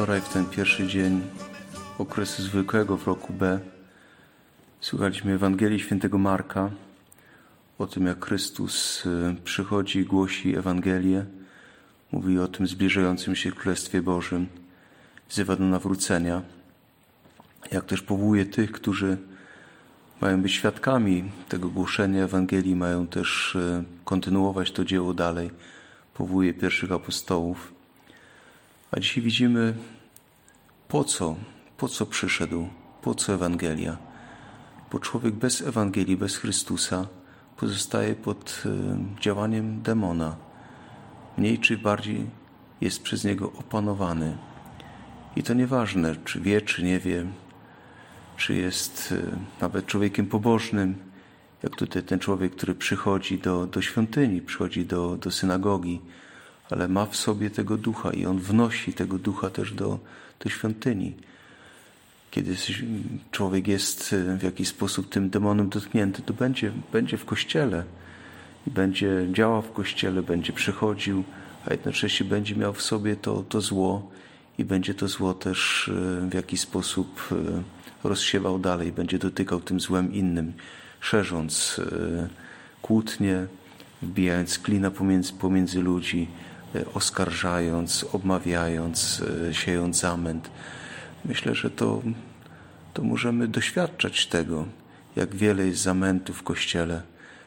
Wczoraj, w ten pierwszy dzień okresu zwykłego w roku B, słuchaliśmy Ewangelii Świętego Marka o tym, jak Chrystus y, przychodzi i głosi Ewangelię. Mówi o tym zbliżającym się Królestwie Bożym, wzywa do nawrócenia. Jak też powołuje tych, którzy mają być świadkami tego głoszenia Ewangelii, mają też y, kontynuować to dzieło dalej. Powołuje pierwszych apostołów. A dzisiaj widzimy, po co, po co przyszedł, po co Ewangelia. Bo człowiek bez Ewangelii, bez Chrystusa pozostaje pod y, działaniem demona. Mniej czy bardziej jest przez niego opanowany. I to nieważne, czy wie, czy nie wie, czy jest y, nawet człowiekiem pobożnym, jak tutaj ten człowiek, który przychodzi do, do świątyni, przychodzi do, do synagogi, ale ma w sobie tego ducha i on wnosi tego ducha też do, do świątyni. Kiedy człowiek jest y, w jakiś sposób tym demonem dotknięty, to będzie, będzie w kościele i będzie działał w kościele, będzie przychodził, a jednocześnie będzie miał w sobie to, to zło i będzie to zło też y, w jakiś sposób rozsiewał dalej, będzie dotykał tym złem innym, szerząc kłótnie, wbijając klina pomiędzy, pomiędzy ludzi, oskarżając, obmawiając, siejąc zamęt. Myślę, że to, to możemy doświadczać tego, jak wiele jest zamętu w Kościele.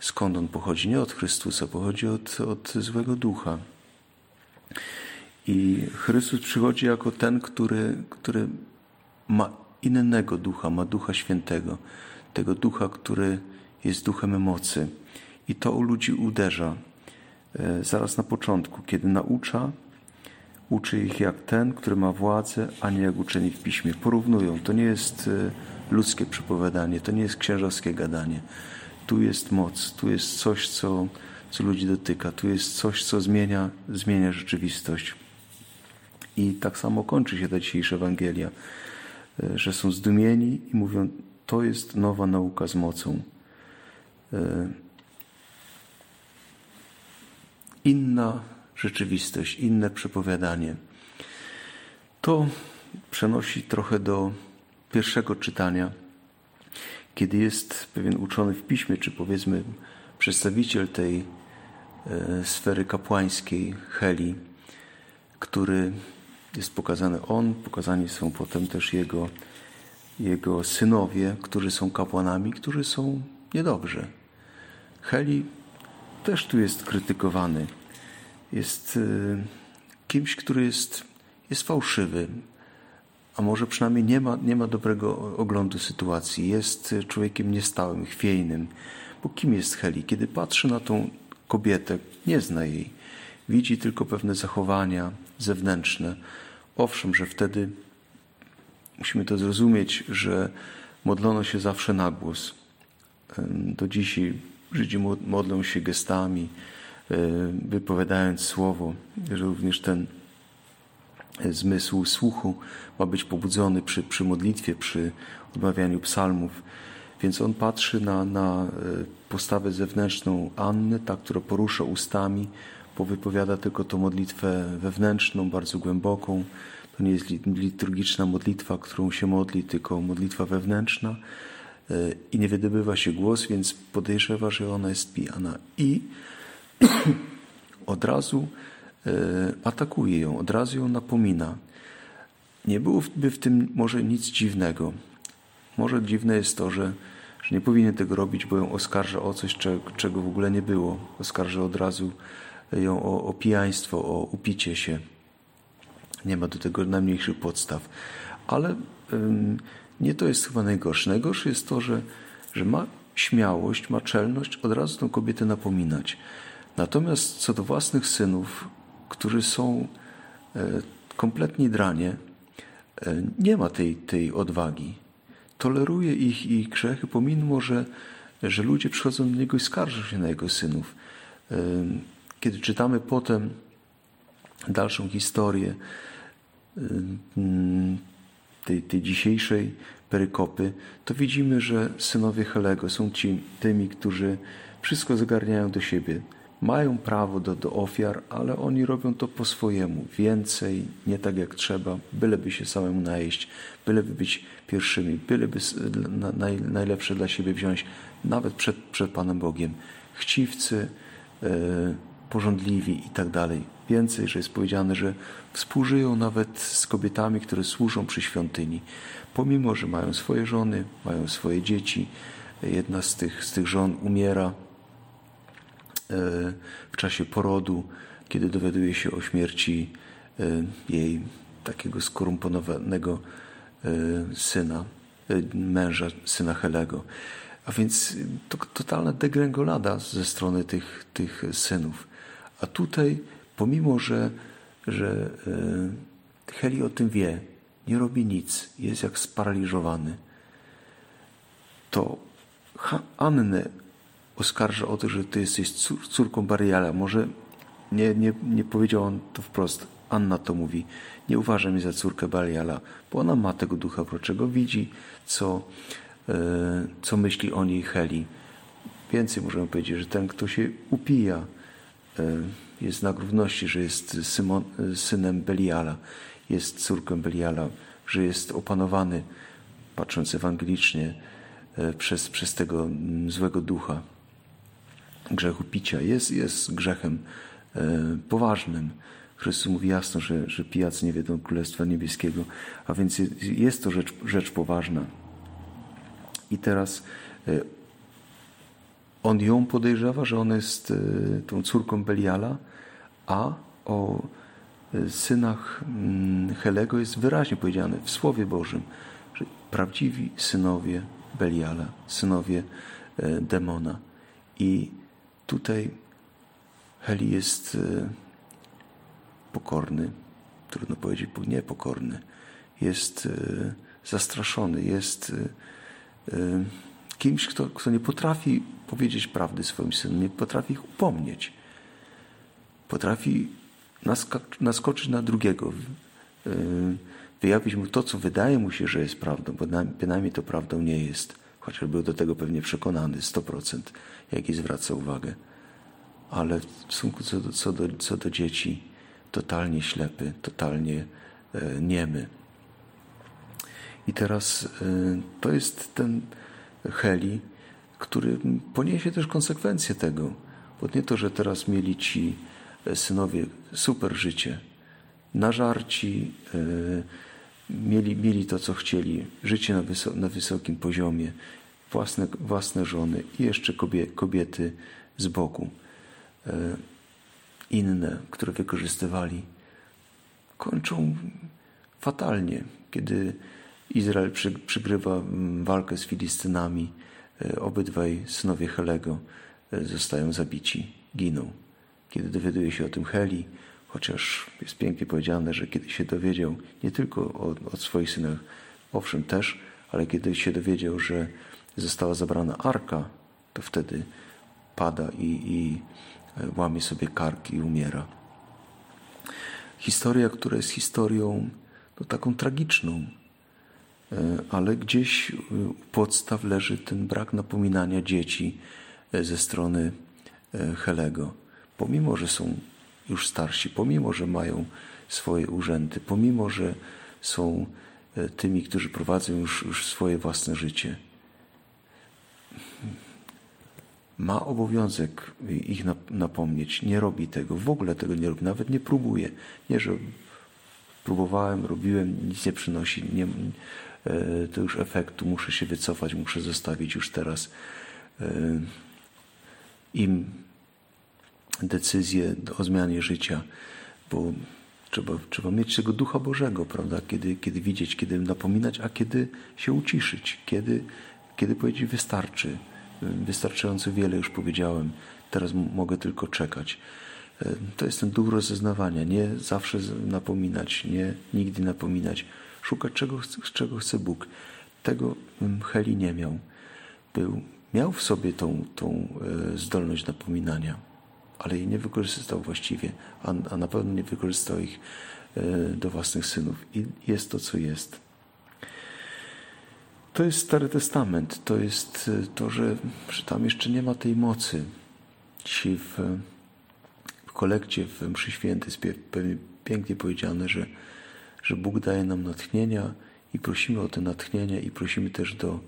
Skąd on pochodzi? Nie od Chrystusa, pochodzi od, od złego ducha. I Chrystus przychodzi jako ten, który, który ma innego ducha, ma ducha świętego, tego ducha, który jest duchem mocy. I to u ludzi uderza. E, zaraz na początku, kiedy naucza, uczy ich jak ten, który ma władzę, a nie jak uczeni w piśmie. Porównują. To nie jest e, ludzkie przypowiadanie, to nie jest księżowskie gadanie. Tu jest moc, tu jest coś, co, co ludzi dotyka, tu jest coś, co zmienia, zmienia rzeczywistość. I tak samo kończy się ta dzisiejsza Ewangelia, że są zdumieni i mówią, to jest nowa nauka z mocą inna rzeczywistość, inne przepowiadanie. To przenosi trochę do pierwszego czytania, kiedy jest pewien uczony w piśmie, czy powiedzmy przedstawiciel tej e, sfery kapłańskiej, Heli, który jest pokazany on, pokazani są potem też jego, jego synowie, którzy są kapłanami, którzy są niedobrzy. Heli też tu jest krytykowany. Jest y, kimś, który jest, jest fałszywy, a może przynajmniej nie ma, nie ma dobrego oglądu sytuacji. Jest człowiekiem niestałym, chwiejnym. Bo kim jest Heli? Kiedy patrzy na tą kobietę, nie zna jej. Widzi tylko pewne zachowania zewnętrzne. Owszem, że wtedy musimy to zrozumieć, że modlono się zawsze na głos. Do dzisiaj Żydzi modlą się gestami, e, wypowiadając słowo, że również ten zmysł słuchu ma być pobudzony przy, przy modlitwie, przy odmawianiu psalmów. Więc on patrzy na, na e, postawę zewnętrzną Anny, ta, która porusza ustami, powypowiada tylko tą modlitwę wewnętrzną, bardzo głęboką. To nie jest liturgiczna modlitwa, którą się modli, tylko modlitwa wewnętrzna i nie wydobywa się głos, więc podejrzewa, że ona jest pijana. I od razu e, atakuje ją, od razu ją napomina. Nie byłoby w tym może nic dziwnego. Może dziwne jest to, że, że nie powinien tego robić, bo ją oskarża o coś, czego w ogóle nie było. Oskarża od razu ją o, o pijaństwo, o upicie się. Nie ma do tego najmniejszych podstaw. Ale nie to jest chyba najgorsze. Najgorsze jest to, że, że ma śmiałość, ma czelność od razu tę kobietę napominać. Natomiast co do własnych synów, którzy są e, kompletnie dranie, e, nie ma tej, tej odwagi. Toleruje ich ich grzechy, pomimo, że, że ludzie przychodzą do niego i skarżą się na jego synów. E, kiedy czytamy potem dalszą historię, tej, tej dzisiejszej perykopy, to widzimy, że synowie Helego są ci, tymi, którzy wszystko zagarniają do siebie. Mają prawo do, do ofiar, ale oni robią to po swojemu. Więcej, nie tak jak trzeba, byleby się samemu najeść, byleby być pierwszymi, byleby naj, najlepsze dla siebie wziąć, nawet przed, przed Panem Bogiem. Chciwcy, yy, porządliwi i tak dalej. Więcej, że jest powiedziane, że współżyją nawet z kobietami, które służą przy świątyni. Pomimo, że mają swoje żony, mają swoje dzieci, jedna z tych, z tych żon umiera e, w czasie porodu, kiedy dowiaduje się o śmierci e, jej takiego skorumpowanego e, syna, męża, syna Helego. A więc to totalna degrengolada ze strony tych, tych synów. A tutaj, pomimo, że, że Heli o tym wie, nie robi nic, jest jak sparaliżowany, to Annę oskarża o to, że ty jesteś córką Bariala. Może nie, nie, nie powiedział on to wprost. Anna to mówi. Nie uważa mnie za córkę Bariala, bo ona ma tego ducha wroczego, widzi, co, e, co myśli o niej Heli. Więcej możemy powiedzieć, że ten, kto się upija, e, jest znak równości, że jest Symon, synem Beliala, jest córką Beliala, że jest opanowany, patrząc ewangelicznie, e, przez, przez tego mm, złego ducha grzechu picia. Jest, jest grzechem e, poważnym. Chrystus mówi jasno, że, że pijacy nie wiedzą Królestwa Niebieskiego, a więc jest to rzecz, rzecz poważna. I teraz e, on ją podejrzewa, że ona jest tą córką Beliala, a o synach mm, Helego jest wyraźnie powiedziane w Słowie Bożym, że prawdziwi synowie Beliala, synowie e, demona. I tutaj Heli jest e, pokorny, trudno powiedzieć niepokorny, jest e, zastraszony, jest kimś, kto, kto nie potrafi powiedzieć prawdy swoim synom, nie potrafi ich upomnieć. Potrafi naskoczyć na drugiego, y, wyjawić mu to, co wydaje mu się, że jest prawdą, bo bynajmniej to prawdą nie jest, chociaż był do tego pewnie przekonany 100%, jak i zwraca uwagę. Ale w stosunku co do, co do, co do dzieci, totalnie ślepy, totalnie e, niemy. I teraz e, to jest ten Heli, który poniesie też konsekwencje tego. Bo nie to, że teraz mieli ci synowie super życie, nażarci, e, mieli, mieli to, co chcieli, życie na, wysok, na wysokim poziomie, własne, własne żony i jeszcze kobie, kobiety z boku, e, inne, które wykorzystywali, kończą fatalnie, kiedy Izrael przy, przygrywa mm, walkę z Filistynami, e, obydwaj synowie Helego zostają zabici, giną kiedy dowiaduje się o tym Heli, chociaż jest pięknie powiedziane, że kiedy się dowiedział nie tylko od, od swoich synach, owszem też, ale kiedy się dowiedział, że została zabrana arka, to wtedy pada i, i e, łamie sobie kark i umiera. Historia, która jest historią no, taką tragiczną, e, ale gdzieś u podstaw leży ten brak napominania dzieci e, ze strony Helego pomimo że są już starsi, pomimo że mają swoje urzędy, pomimo że są e, tymi, którzy prowadzą już, już swoje własne życie, ma obowiązek ich napomnieć. Nie robi tego, w ogóle tego nie robi, nawet nie próbuje. Nie, że próbowałem, robiłem, nic nie przynosi, nie, e, to już efektu, muszę się wycofać, muszę zostawić już teraz. E, Im decyzję o zmianie życia, bo trzeba, trzeba mieć tego Ducha Bożego, prawda? Kiedy, kiedy widzieć, kiedy napominać, a kiedy się uciszyć, kiedy, kiedy powiedzieć wystarczy. Wystarczająco wiele już powiedziałem, teraz mogę tylko czekać. E, to jest ten duch rozeznawania, nie zawsze napominać, nie nigdy napominać, szukać czego, czego chce Bóg. Tego Heli nie miał. Był, miał w sobie tą, tą e, zdolność napominania ale jej nie wykorzystał właściwie, a, a na pewno nie wykorzystał ich e, do własnych synów. I jest to, co jest. To jest Stary Testament. To jest e, to, że, że tam jeszcze nie ma tej mocy. Dzisiaj w, w kolekcie, w mszy świętej jest pięknie powiedziane, że, że Bóg daje nam natchnienia i prosimy o te natchnienia i prosimy też do,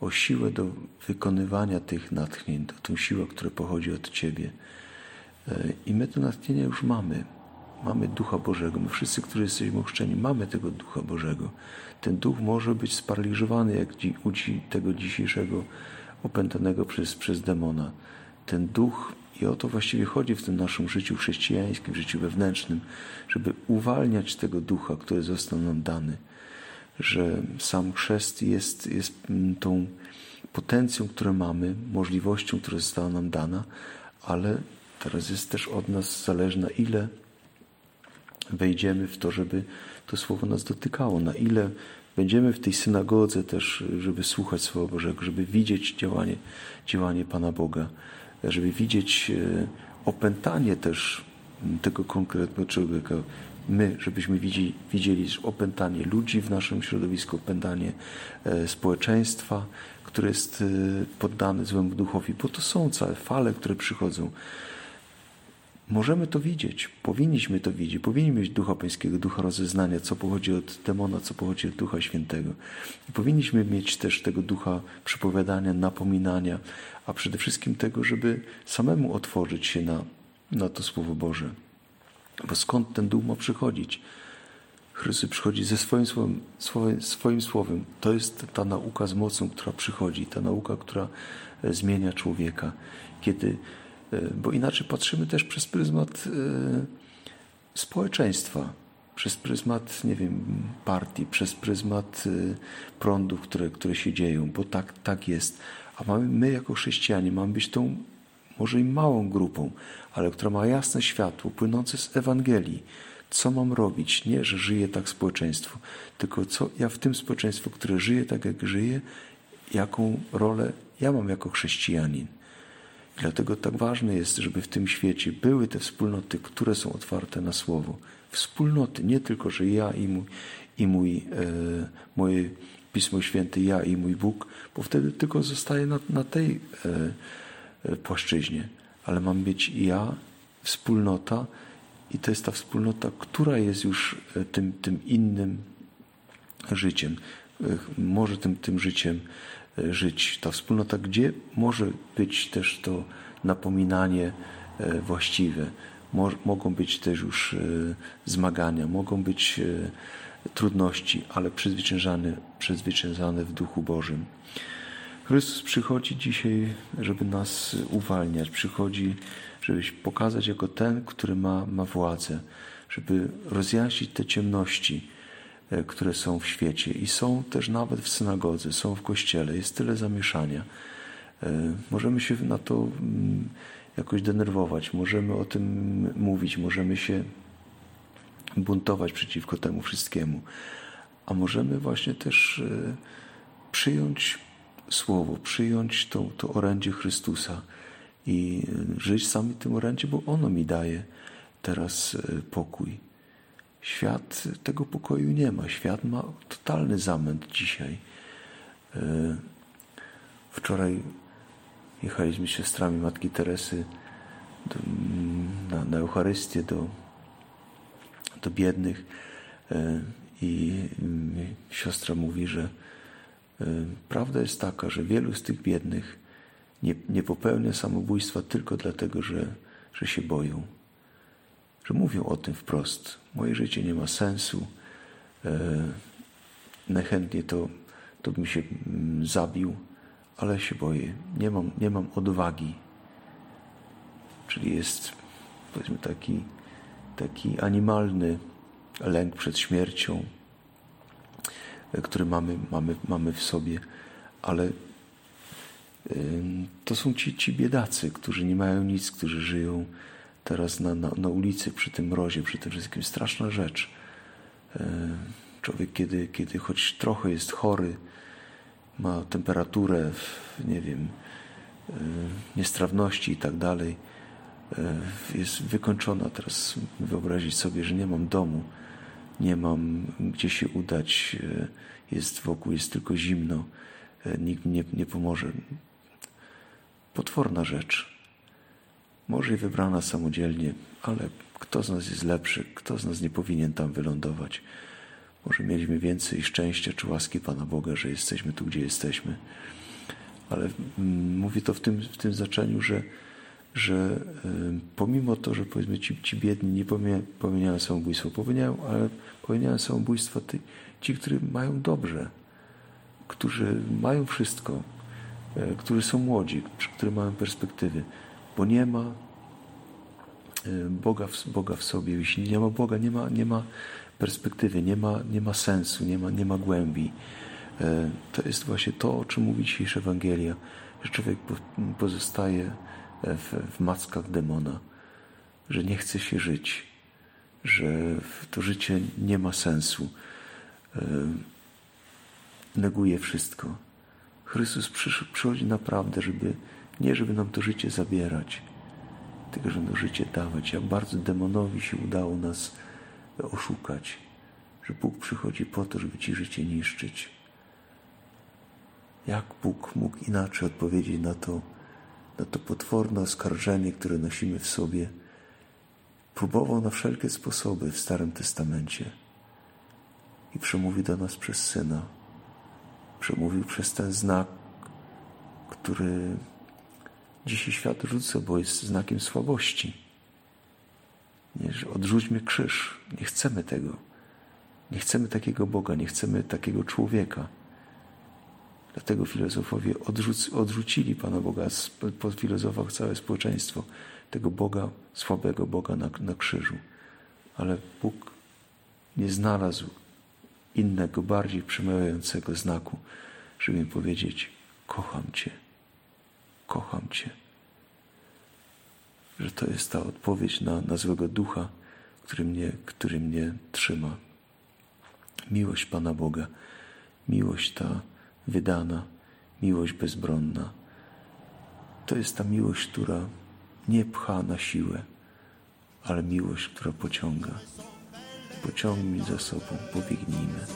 o siłę do wykonywania tych natchnień, o tą siłę, która pochodzi od Ciebie. E, I my te natchnienia już mamy. Mamy Ducha Bożego. My wszyscy, którzy jesteśmy ochrzczeni, mamy tego Ducha Bożego. Ten Duch może być sparaliżowany, jak u tego dzisiejszego opętanego przez, przez demona. Ten Duch, i o to właściwie chodzi w tym naszym życiu chrześcijańskim, życiu wewnętrznym, żeby uwalniać tego Ducha, który został nam dany. Że sam chrzest jest, jest tą potencją, którą mamy, możliwością, która została nam dana, ale teraz jest też od nas zależna, ile wejdziemy w to, żeby to Słowo nas dotykało, na ile będziemy w tej synagodze też, żeby słuchać Słowa Bożego, żeby widzieć działanie, działanie Pana Boga, żeby widzieć e, opętanie też tego konkretnego człowieka. My, żebyśmy widzieli, widzieli opętanie ludzi w naszym środowisku, opętanie e, społeczeństwa, które jest e, poddane złemu duchowi, bo to są całe fale, które przychodzą. Możemy to widzieć, powinniśmy to widzieć, powinniśmy mieć Ducha Pańskiego, Ducha rozeznania, co pochodzi od demona, co pochodzi od Ducha Świętego. I powinniśmy mieć też tego Ducha przypowiadania, napominania, a przede wszystkim tego, żeby samemu otworzyć się na, na to Słowo Boże. Bo skąd ten Duch ma przychodzić? Chrystus przychodzi ze swoim słowem, swoim, swoim słowem. To jest ta nauka z mocą, która przychodzi, ta nauka, która e, zmienia człowieka. Kiedy bo inaczej patrzymy też przez pryzmat e, społeczeństwa, przez pryzmat, nie wiem, partii, przez pryzmat e, prądów, które, które się dzieją, bo tak, tak jest. A mamy, my jako chrześcijanie mamy być tą może i małą grupą, ale która ma jasne światło płynące z Ewangelii. Co mam robić? Nie, że żyję tak społeczeństwo, tylko co ja w tym społeczeństwie, które żyje tak, jak żyje, jaką rolę ja mam jako chrześcijanin. Dlatego tak ważne jest, żeby w tym świecie były te wspólnoty, które są otwarte na Słowo. Wspólnoty, nie tylko, że ja i mój, i mój e, moje Pismo Święte, ja i mój Bóg, bo wtedy tylko zostaje na, na tej e, e, płaszczyźnie. Ale mam być ja, wspólnota i to jest ta wspólnota, która jest już e, tym, tym innym życiem. E, może tym, tym życiem E, żyć ta wspólnota, gdzie może być też to napominanie e, właściwe. Mogą być też już zmagania, mogą być trudności, ale przezwyciężane, przezwyciężane w Duchu Bożym. Chrystus przychodzi dzisiaj, żeby nas uwalniać, przychodzi, żeby pokazać jako ten, który ma, ma władzę, żeby rozjaśnić te ciemności, które są w świecie i są też nawet w synagodze, są w kościele. Jest tyle zamieszania. E, możemy się na to mm, jakoś denerwować, możemy o tym mówić, możemy się buntować przeciwko temu wszystkiemu, a możemy właśnie też e, przyjąć Słowo, przyjąć to, to orędzie Chrystusa i żyć sami tym orędzie, bo ono mi daje teraz pokój. Świat tego pokoju nie ma. Świat ma totalny zamęt dzisiaj. E, wczoraj jechaliśmy z siostrami Matki Teresy do, na, na Eucharystię do, do biednych e, i siostra mówi, że e, prawda jest taka, że wielu z tych biednych nie, nie popełnia samobójstwa tylko dlatego, że, że się boją że mówią o tym wprost. Moje życie nie ma sensu. E, najchętniej to, to bym się mm, zabił, ale się boję. Nie mam, nie mam odwagi. Czyli jest powiedzmy taki, taki animalny lęk przed śmiercią, e, który mamy, mamy, mamy w sobie, ale e, to są ci, ci biedacy, którzy nie mają nic, którzy żyją teraz na, na, na ulicy przy tym mrozie, przy tym wszystkim. Straszna rzecz. E, człowiek, kiedy, kiedy choć trochę jest chory, ma temperaturę, nie wiem, e, niestrawności i tak dalej, e, jest wykończona. Teraz wyobrazić sobie, że nie mam domu, nie mam gdzie się udać, jest wokół, jest tylko zimno, nikt mi nie, nie pomoże. Potworna rzecz. Może i wybrana samodzielnie, ale kto z nas jest lepszy, kto z nas nie powinien tam wylądować. Może mieliśmy więcej szczęścia czy łaski Pana Boga, że jesteśmy tu, gdzie jesteśmy. Ale mm, mówię to w tym, w tym znaczeniu, że, że pomimo to, że powiedzmy ci, ci biedni nie popełniają, samobójstwo, popełniają, ale popełniają samobójstwo ty, ci, którzy mają dobrze, którzy mają wszystko, y, którzy są młodzi, którzy mają perspektywy, bo nie ma y, Boga w, Boga w sobie. Jeśli nie ma Boga, nie ma, nie ma perspektywy, nie ma, nie ma sensu, nie ma, nie ma głębi. E, to jest właśnie to, o czym mówi dzisiejsza Ewangelia, że człowiek pozostaje w, w mackach demona, że nie chce się żyć, że to życie nie ma sensu, neguje wszystko. Chrystus przychodzi naprawdę, żeby nie żeby nam to życie zabierać, tylko żeby to życie dawać. Jak bardzo demonowi się udało nas oszukać, że Bóg przychodzi po to, żeby ci życie niszczyć. Jak Bóg mógł inaczej odpowiedzieć na to, na to potworne oskarżenie, które nosimy w sobie? Próbował na wszelkie sposoby w Starym Testamencie i przemówił do nas przez Syna. Przemówił przez ten znak, który dzisiaj świat rzuca, bo jest znakiem słabości. Nie, że odrzućmy krzyż. Nie chcemy tego. Nie chcemy takiego Boga, nie chcemy takiego człowieka. Dlatego filozofowie odrzuc, odrzucili Pana Boga, po filozofach całe społeczeństwo, tego Boga, słabego Boga na, na krzyżu. Ale Bóg nie znalazł innego, bardziej przemawiającego znaku, żeby im powiedzieć: Kocham Cię, kocham Cię. Że to jest ta odpowiedź na, na złego ducha, który mnie, który mnie trzyma. Miłość Pana Boga, miłość ta wydana, miłość bezbronna. To jest ta miłość, która nie pcha na siłę, ale miłość, która pociąga. Pociągnij za sobą, pobiegnijmy.